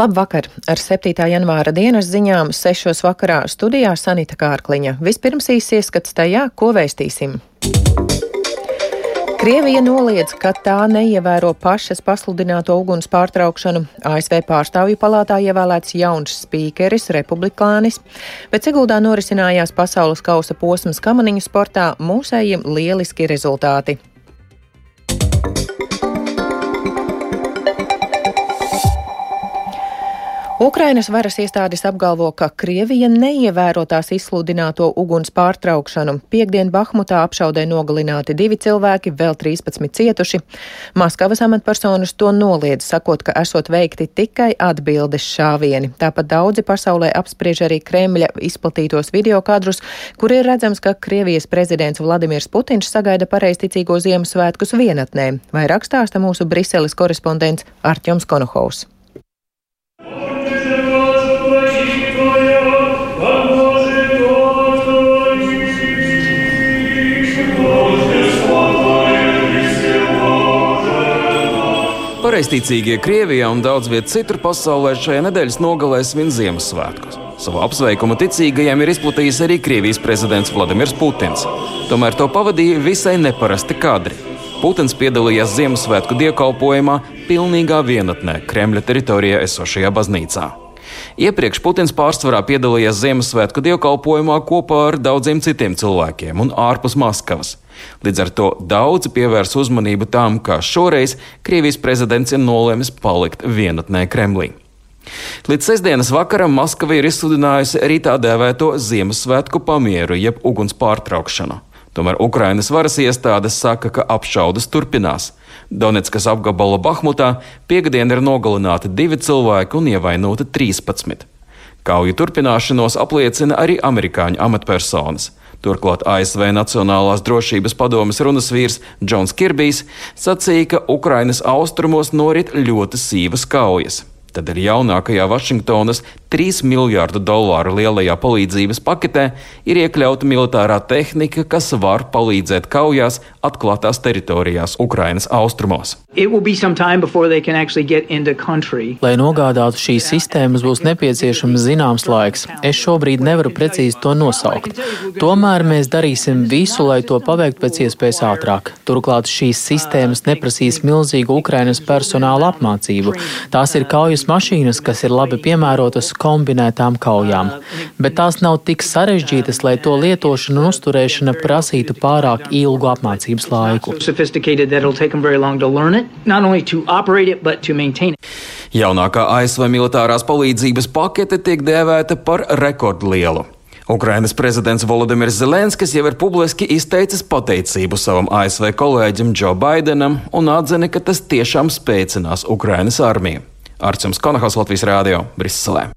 Labvakar! Ar 7. janvāra dienas ziņām 6. vakarā studijā Sanita Kārkliņa. Vispirms īsi ieskats tajā, ko vēstīsim. Krievija noliedz, ka tā neievēro pašas pasludināto uguns pārtraukšanu. ASV pārstāvju palātā ievēlēts jauns spīkeris, republikānis, bet Siguldā norisinājās pasaules kausa posms kamaniņu sportā mūsējiem lieliski rezultāti. Ukrainas varas iestādes apgalvo, ka Krievija neievēro tās izsludināto uguns pārtraukšanu. Piektdien Bahmutā apšaudē nogalināti divi cilvēki, vēl 13 cietuši. Maskavas amatpersonas to noliedz, sakot, ka esot veikti tikai atbildes šāvieni. Tāpat daudzi pasaulē apspriež arī Kremļa izplatītos videokadrus, kur ir redzams, ka Krievijas prezidents Vladimirs Putins sagaida pareizticīgo Ziemassvētkus vienatnē. Vai rakstāsta mūsu Briseles korespondents Arķoms Konohaus. Pareizticīgie Krievijā un daudz vietā citur pasaulē šajā nedēļas nogalē svin Ziemassvētkus. Savu apsveikumu ticīgajiem ir izplatījis arī Krievijas prezidents Vladimirs Putins. Tomēr to pavadīja visai neparasti kadri. Putins piedalījās Ziemassvētku dievkalpojumā pilnīgā vienatnē Kremļa teritorijā esošajā baznīcā. Iepriekš Putins pārsvarā piedalījās Ziemassvētku dievkalpojumā kopā ar daudziem citiem cilvēkiem un ārpus Maskavas. Līdz ar to daudzi pievērs uzmanību tam, kā šoreiz Krievijas prezidents ir nolēmis palikt vienatnē Kremlī. Līdz sestdienas vakaram Maskava ir izsludinājusi arī tā dēvēto Ziemassvētku pamieru, jeb uguns pārtraukšanu. Tomēr Ukrainas varas iestādes saka, ka apšaudas turpinās. Donetskas apgabala Bahmutā piekdien ir nogalināti divi cilvēki un ievainoti 13. Kauju turpināšanos apliecina arī amerikāņu amatpersonas. Turklāt ASV Nacionālās drošības padomes runas vīrs Džons Kirbijs sacīja, ka Ukrainas austrumos norit ļoti sīvas kaujas. Tad ir jaunākajā Vašingtonas 3 miljārdu dolāru lielajā palīdzības paketē ir iekļauta militārā tehnika, kas var palīdzēt kaujās atklātās teritorijās Ukrainas austrumos. Lai nogādātu šīs sistēmas, būs nepieciešams zināms laiks. Es šobrīd nevaru precīzi to nosaukt. Tomēr mēs darīsim visu, lai to paveiktu pēc iespējas ātrāk. Turklāt šīs sistēmas neprasīs milzīgu Ukrainas personāla apmācību. Tās ir kaujas kaujas mašīnas, kas ir labi piemērotas kombinētām kaujām, bet tās nav tik sarežģītas, lai to lietošana un uzturēšana prasītu pārāk ilgu apmācības laiku. Jaunākā ASV militārās palīdzības pakete tiek dēvēta par rekordlielu. Ukrainas prezidents Volodimirs Zelenskis jau ir publiski izteicis pateicību savam ASV kolēģim Džo Baidenam un atzina, ka tas tiešām spēcinās Ukrainas armiju. Arcums Konahals Latvijas Rādio Briselē.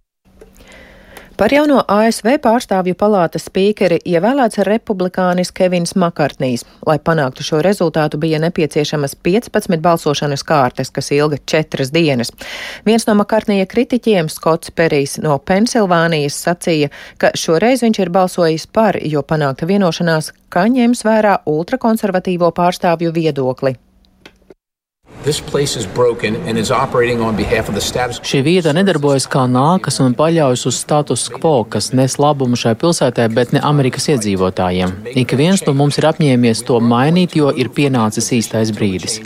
Par jauno ASV pārstāvju palātas spīkeri ievēlēts republikānis Kevins Makartnīs. Lai panāktu šo rezultātu, bija nepieciešamas 15 balsošanas kārtas, kas ilga četras dienas. Viens no Makartnija kritiķiem, Skots Perijs no Pensilvānijas, sacīja, ka šoreiz viņš ir balsojis par, jo panākta vienošanās, ka ņems vērā ultrakonservatīvo pārstāvju viedokli. Šī vieta nedarbojas kā nākas un paļaujas uz status quo, kas nes labumu šai pilsētai, bet ne Amerikas iedzīvotājiem. Ik viens no mums ir apņēmies to mainīt, jo ir pienācis īstais brīdis.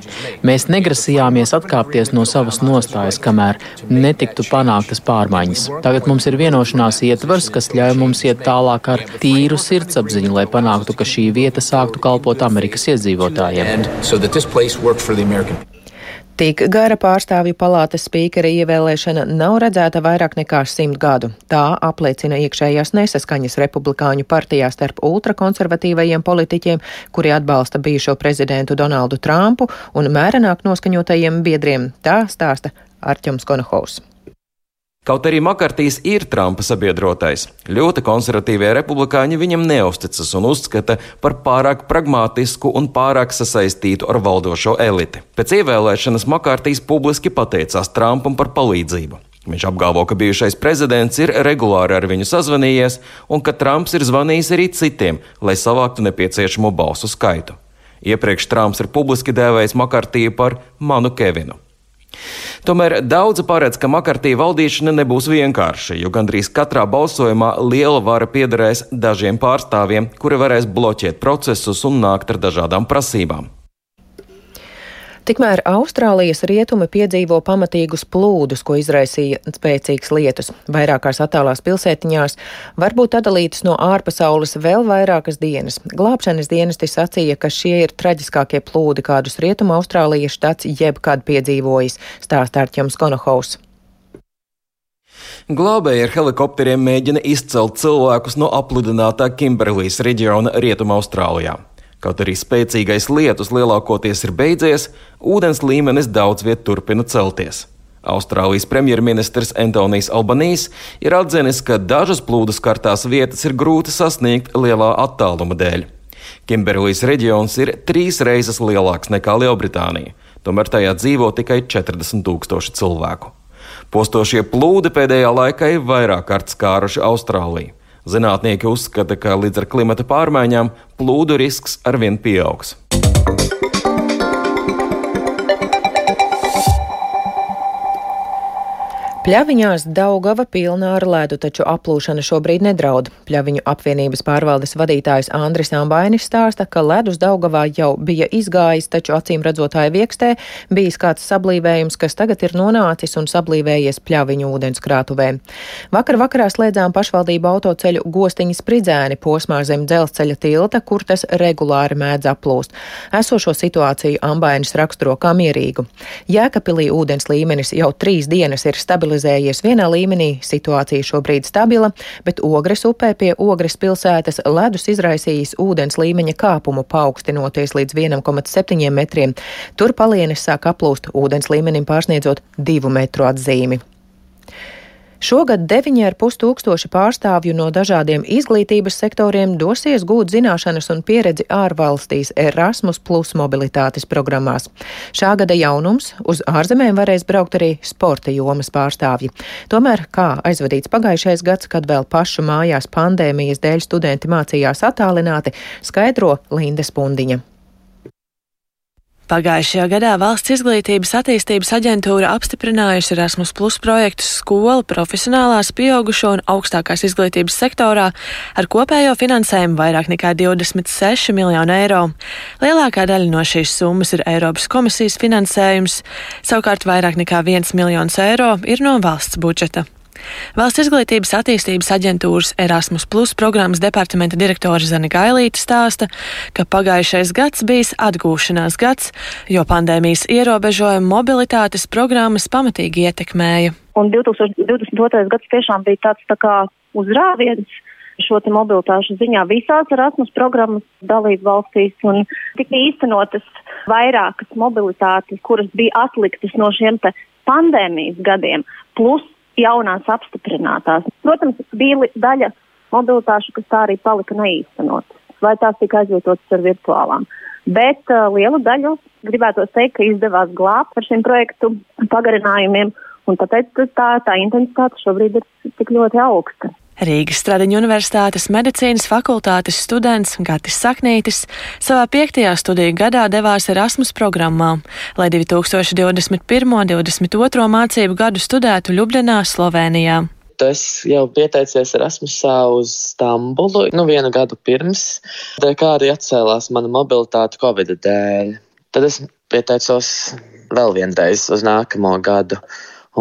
Mēs negrasījāmies atkāpties no savas nostājas, kamēr netiktu panāktas pārmaiņas. Tagad mums ir vienošanās ietvers, kas ļauj mums iet tālāk ar tīru sirdsapziņu, lai panāktu, ka šī vieta sāktu kalpot Amerikas iedzīvotājiem. Tik gara pārstāvju palātas spīkera ievēlēšana nav redzēta vairāk nekā simt gadu. Tā apliecina iekšējās nesaskaņas republikāņu partijā starp ultrakonservatīvajiem politiķiem, kuri atbalsta bijušo prezidentu Donaldu Trumpu un mērenāk noskaņotajiem biedriem. Tā stāsta Arķums Konohaus. Kaut arī Makartīs ir Trumpa sabiedrotais, ļoti konservatīvie republikāņi viņam neusticas un uzskata par pārāk pragmātisku un pārāk sasaistītu ar valdošo eliti. Pēc ievēlēšanas Makartīs publiski pateicās Trumpam par palīdzību. Viņš apgalvo, ka bijušais prezidents ir regulāri ar viņu sazvanījies un ka Trumps ir zvanījis arī citiem, lai savāktu nepieciešamo balsu skaitu. Iepriekš Trumps ir publiski dēvējis Makartīju par manu Kevinu. Tomēr daudzi paredz, ka Makartī valdīšana nebūs vienkārša, jo gandrīz katrā balsojumā liela vara piederēs dažiem pārstāvjiem, kuri varēs bloķēt procesus un nākt ar dažādām prasībām. Tikmēr Austrālijas rietumi piedzīvo pamatīgus plūdus, ko izraisīja spēcīgs lietus. Vairākās attālās pilsētiņās var būt atdalītas no ārpasaules vēl vairākas dienas. Glābšanas dienesti sacīja, ka šie ir traģiskākie plūdi, kādus rietuma Austrālijas štats jebkad piedzīvojis, stāstā Arķems Konohaus. Glābēji ar helikopteriem mēģina izcelt cilvēkus no apludinātā Kimberlīs reģiona Rietumā Austrālijā. Kaut arī spēcīgais lietus lielākoties ir beidzies, ūdens līmenis daudz viet turpina celties. Austrālijas premjerministrs Antonijs Albanīs ir atzinis, ka dažas plūdu skartās vietas ir grūti sasniegt lielā attāluma dēļ. Kimberlīs reģions ir trīs reizes lielāks nekā Lielbritānija, tomēr tajā dzīvo tikai 40 tūkstoši cilvēku. Postošie plūdi pēdējā laikā ir vairāk kārt skāruši Austrāliju. Zinātnieki uzskata, ka līdz ar klimata pārmaiņām plūdu risks arvien pieaugs. Pļaviņās Daugava pilnā ar ledu, taču aplūšana šobrīd nedraud. Pļaviņu apvienības pārvaldes vadītājs Andris Ambainis stāsta, ka ledus Daugavā jau bija izgājis, taču acīm redzotāja viekstē bijis kāds sablīvējums, kas tagad ir nonācis un sablīvējies pļaviņu ūdenskrātuvē. Vakar vakarā slēdzām pašvaldību autoceļu gostiņas pridzēni posmā zem dzelzceļa tilta, kur tas regulāri mēdz aplūst. Esošo situāciju Ambainis raksturo kā mierīgu. Jēkapilī ūdens līmenis jau trīs dienas ir stabilizēts stabilizējies vienā līmenī, situācija šobrīd stabila, bet Ogres upē pie Ogres pilsētas ledus izraisījis ūdens līmeņa kāpumu paaugstinoties līdz 1,7 metriem. Tur palienes sāk aplūst ūdens līmenim pārsniedzot divu metru atzīmi. Šogad 9,5 tūkstoši pārstāvju no dažādiem izglītības sektoriem dosies gūt zināšanas un pieredzi ārvalstīs Erasmus Plus mobilitātes programmās. Šā gada jaunums uz ārzemēm varēs braukt arī sporta jomas pārstāvji. Tomēr, kā aizvadīts pagājušais gads, kad vēl pašu mājās pandēmijas dēļ studenti mācījās attālināti, skaidro Linda Spundiņa. Pagājušajā gadā Valsts izglītības attīstības aģentūra apstiprinājusi Erasmus Plus projektus skolu, profesionālās, pieaugušo un augstākās izglītības sektorā ar kopējo finansējumu vairāk nekā 26 miljonu eiro. Lielākā daļa no šīs summas ir Eiropas komisijas finansējums, savukārt vairāk nekā 1 miljons eiro ir no valsts budžeta. Valsts izglītības attīstības aģentūras Erasmus Plus programmas departamenta direktore Zana Gailīte stāsta, ka pagājušais gads bijis atgūšanās gads, jo pandēmijas ierobežojumi mobilitātes programmas pamatīgi ietekmēja. Un 2022. gads tiešām bija tāds tā kā uzrāviens šo mobilitāšu ziņā visās Erasmus programmas dalību valstīs un tika īstenotas vairākas mobilitātes, kuras bija atliktas no šiem pandēmijas gadiem, plus jaunās apstiprinātās. Protams, bija daļa mobilitāšu, kas tā arī palika neīstenotas, vai tās tika aizvietotas ar virtuālām. Bet uh, lielu daļu gribētu teikt, ka izdevās glābt ar šiem projektu pagarinājumiem, un tāpēc tā, tā intensitāte šobrīd ir tik ļoti augsta. Rīgas Stradiņu universitātes medicīnas fakultātes students Gatis Saknītis savā piektajā studiju gadā devās Erasmus programmā, lai 2021. un 2022. mācību gadu studētu Ljubljanā, Slovenijā. Es jau pieteicies Erasmusā uz Stambulu, nu vienu gadu pirms, kā arī atcēlās mana mobilitāte Covid dēļ. Tad es pieteicos vēl vienreiz uz nākamo gadu.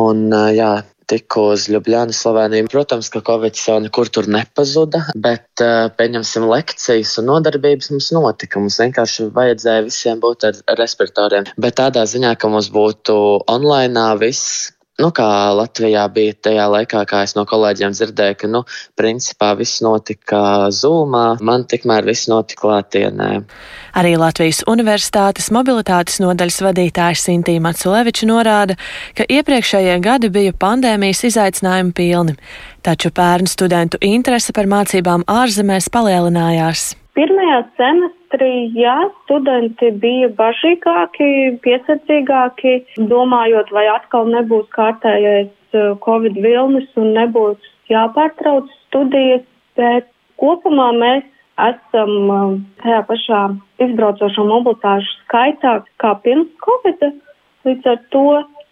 Un, jā, tiku uz Ljubljana, Sloveniju. Protams, ka jau nekur tur nepazuda, bet uh, pieņemsim lekcijas un nodarbības mums notika. Mums vienkārši vajadzēja visiem būt ar respiratoriem. Bet tādā ziņā, ka mums būtu online viss, Nu, kā Latvijā bija tajā laikā, kā es no kolēģiem dzirdēju, ka, nu, principā viss notika zūmā, man tikmēr viss notika klātienē. Arī Latvijas Universitātes mobilitātes nodaļas vadītājs Sintīna Matsuleviča norāda, ka iepriekšējie gadi bija pandēmijas izaicinājumi pilni, taču pērnu studentu interese par mācībām ārzemēs palielinājās. Pirmajā semestrī, jā, studenti bija bažīgāki, piesardzīgāki, domājot, vai atkal nebūs kārtējais uh, Covid vilnis un nebūs jāpārtrauc studijas, bet kopumā mēs esam uh, tajā pašā izbraucošo mobilitāšu skaitā kā pirms Covid. Līdz ar to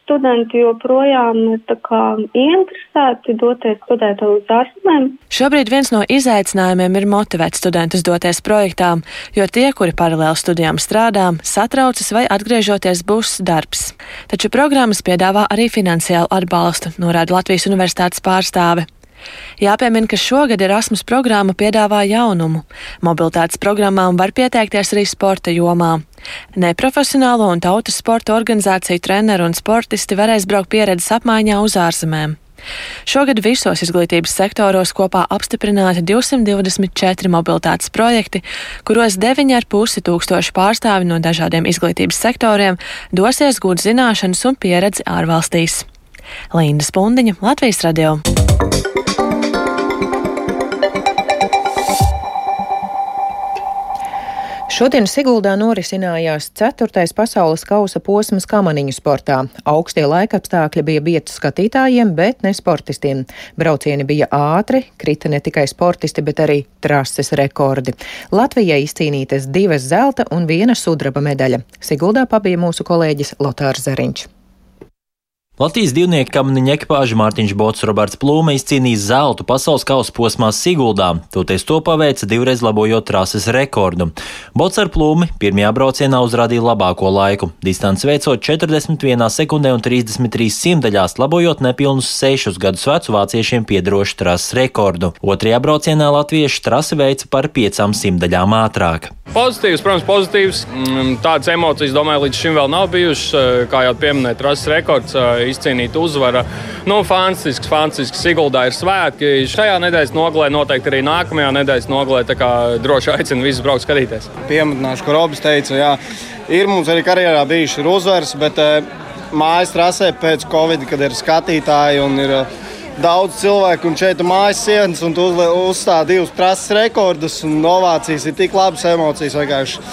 studenti joprojām ir ieinteresēti doties studēt uz ārzemēm. Šobrīd viens no izaicinājumiem ir motivēt studentus doties projektā, jo tie, kuri paralēli studijām strādā, satraucas vai atgriežoties būs darbs. Taču programmas piedāvā arī finansiālu atbalstu, norāda Latvijas Universitātes pārstāve. Jāpiemina, ka šogad Erasmus programma piedāvā jaunumu. Mobilitātes programmām var pieteikties arī sporta jomā. Neprofesionālo un tautas sporta organizāciju treneru un sportisti varēs braukt pieredzes apmaiņā uz ārzemēm. Šogad visos izglītības sektoros kopā apstiprināti 224 mobilitātes projekti, kuros 9,5 tūkstoši pārstāvi no dažādiem izglītības sektoriem dosies gūt zināšanas un pieredzi ārvalstīs. Linda Spundiņa, Latvijas radio. Šodien Siguldā norisinājās 4. pasaules kausa posms kamaniņu sportā. Augstie laikapstākļi bija vietu skatītājiem, bet ne sportistiem. Braucieni bija ātri, krita ne tikai sportisti, bet arī trases rekordi. Latvijai izcīnītas divas zelta un viena sudraba medaļa. Siguldā pabija mūsu kolēģis Lotārs Zariņš. Latvijas divnieku kamaniņa ekipāža Mārtiņš Bots Roberts Plūme izcīnīja zeltu pasaules kausa posmā Siguldā, toties to paveica divreiz labojot trases rekordu. Bots ar Plūmi pirmajā braucienā uzrādīja labāko laiku, distanci veicot 41 sekundē un 33 simtaļās, labojot nepilnus 6 gadus vecu vāciešiem piedarošu trases rekordu. Otrajā braucienā latvieši trasi veica par 5 simtaļām ātrāk. Pozitīvs, protams, pozitīvs. Mm, tādas emocijas, domāju, līdz šim vēl nav bijušas. Kā jau pieminēja, trases rekords izcīnīta uzvara. Nu, fantastisks, fantastisks. Siguldā ir svētki. Šajā nedēļas nogalē, noteikti arī nākamajā nedēļas nogalē. Tā kā droši aicinu visus braukt skatīties. Pieminēšu, ko Robis teica. Jā, ir mums arī karjerā bijuši uzvaras, bet mājas trasē pēc Covid, kad ir skatītāji un ir daudz cilvēku, un šeit ir mājas sienas, un tu uzstāj divus trases rekordus, un novācijas ir tik labas emocijas vienkārši.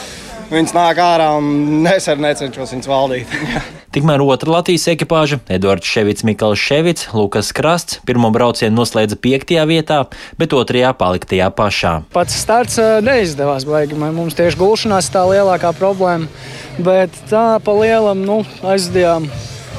Viņas nāk ārā, un es arī necenšos viņas valdīt. Tikmēr otra Latvijas ekipāža, Edvards Ševits, Mikls Ševits, Lukas Krasts, pirmo braucienu noslēdza piektajā vietā, bet otrajā palika tajā pašā. Pats starts neizdevās, baigi. Mums tieši gulšanās tā lielākā problēma, bet tā pa lielam nu, aizdījām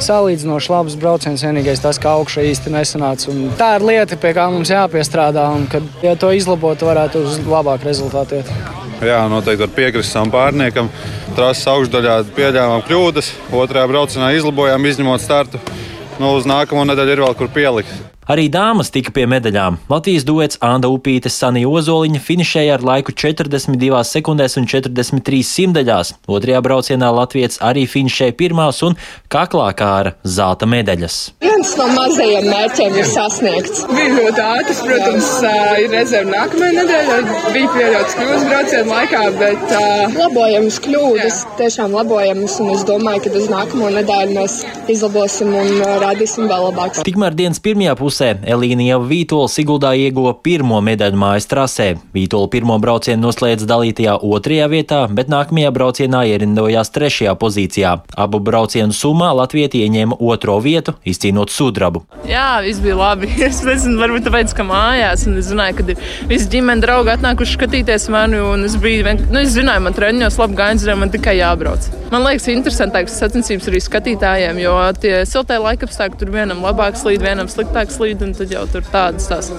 salīdzinoši labs brauciens. Vienīgais tas, ka augšā īsti nesanāca. Un tā ir lieta, pie kā mums jāpiestrādā. Un, kad ja to izlabotu, varētu uz labāku rezultātu iet. Jā, noteikti var piekrist savam pārniekam. Trases augšdaļā pieļāvām kļūdas, otrajā braucienā izlabojām, izņemot startu. Nu, uz nākamo nedēļu ir vēl kur pielikt. Arī dāmas tika pie medaļām. Latvijas duets Anna Upīte Sanija Ozoliņa finišēja ar laiku 42 sekundēs un 43 simtaļās. Otrajā braucienā Latvijas arī finišēja pirmās un kaklā kāra zelta medaļas. Viens no mazajiem mērķiem ir sasniegts. Bija ļoti ātrs, protams, ir rezerve nākamajai nedēļai. Bija pieļauts kļūdas braucienu laikā, bet. Uh, labojamas kļūdas, jā. tiešām labojamas, un es domāju, ka uz nākamo nedēļu mēs izlabosim un rādīsim vēl labāk. Tikmēr dienas pirmajā pusē pusē Elīnija Vītola Siguldā ieguva pirmo medaļu mājas trasē. Vītola pirmo braucienu noslēdza dalītajā otrajā vietā, bet nākamajā braucienā ierindojās trešajā pozīcijā. Abu braucienu summā Latvija ieņēma otro vietu, izcīnot sudrabu. Jā, viss bija labi. Es nezinu, varbūt tāpēc, ka mājās, un es zināju, ka visi ģimene draugi atnākuši skatīties mani, un es biju, nu, es zināju, man treniņos labi gājums, man tikai jābrauc. Man liekas, interesantāks sacensības arī skatītājiem, jo tie siltie laikapstākļi tur vienam labāk slīd, vienam sliktāk slīd slīd, un tad jau tur tādas tās.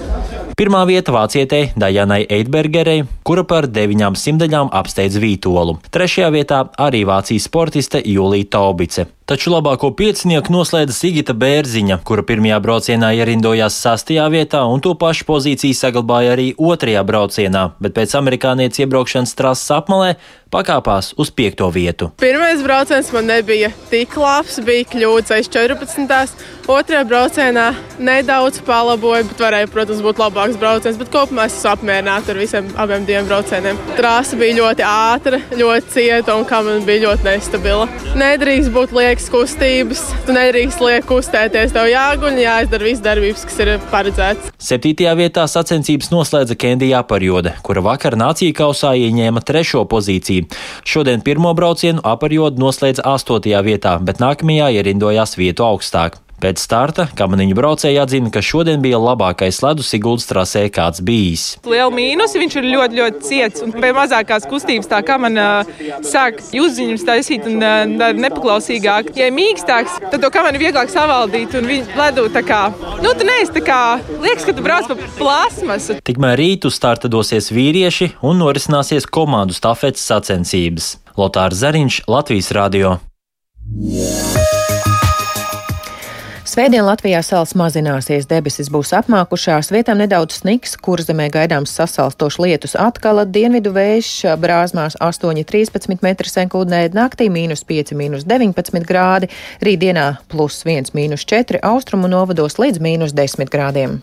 Pirmā vieta vācietei Dajanai Eidbergerei, kura par deviņām simtaļām apsteidz Vītolu. Trešajā vietā arī Vācijas sportiste Julija Taubice. Taču labāko piecinieku noslēdza Sigita Bērziņa, kura pirmajā braucienā ierindojās sastajā vietā un to pašu pozīciju saglabāja arī otrajā braucienā, bet pēc amerikānietes iebraukšanas trases apmalē pakāpās uz piekto vietu. Pirmais brauciens man nebija tik labs, bija kļūdas aiz 14. Otrajā braucienā nedaudz palaboju, bet varēja, protams, būt labāks brauciens. Bet kopumā es esmu apmierināta ar visiem abiem diviem braucieniem. Trasa bija ļoti ātra, ļoti cieta un kā man bija ļoti nestabila. Nedrīkst būt liekas kustības, tu nedrīkst liek kustēties. Tev jāguļ, jāizdara viss darbības, kas ir paredzēts. Septītajā vietā sacensības noslēdza Kendija Aparjode, kura vakar nācija kausā ieņēma trešo pozīciju. Šodien pirmo braucienu Aparjode noslēdza astotajā vietā, bet nākamajā ierindojās vietu augstāk. Pēc starta kamaniņu braucēji atzina, ka šodien bija labākais ledus Siguldas trasē, kāds bijis. Liela mīnus, viņš ir ļoti, ļoti ciets un pie mazākās kustības tā kā man sāk uzziņas taisīt un tā nepaklausīgāk. Ja ir mīkstāks, tad to kamani vieglāk savaldīt un viņi ledu tā kā, nu tu neesi tā kā, liekas, ka tu brauc pa plasmasu. Tikmēr rītu starta dosies vīrieši un norisināsies komandu stafetes sacensības. Lotārs Zariņš, Latvijas radio. Svētdien Latvijā sals mazināsies, debesis būs apmākušās, vietām nedaudz sniks, kur zemē gaidāms sasalstošs lietus atkala, dienvidu vējš brāzmās 8,13 m2, naktī mīnus 5, mīnus 19 grādi, rītdienā plus 1, mīnus 4, austrumu novados līdz mīnus 10 grādiem.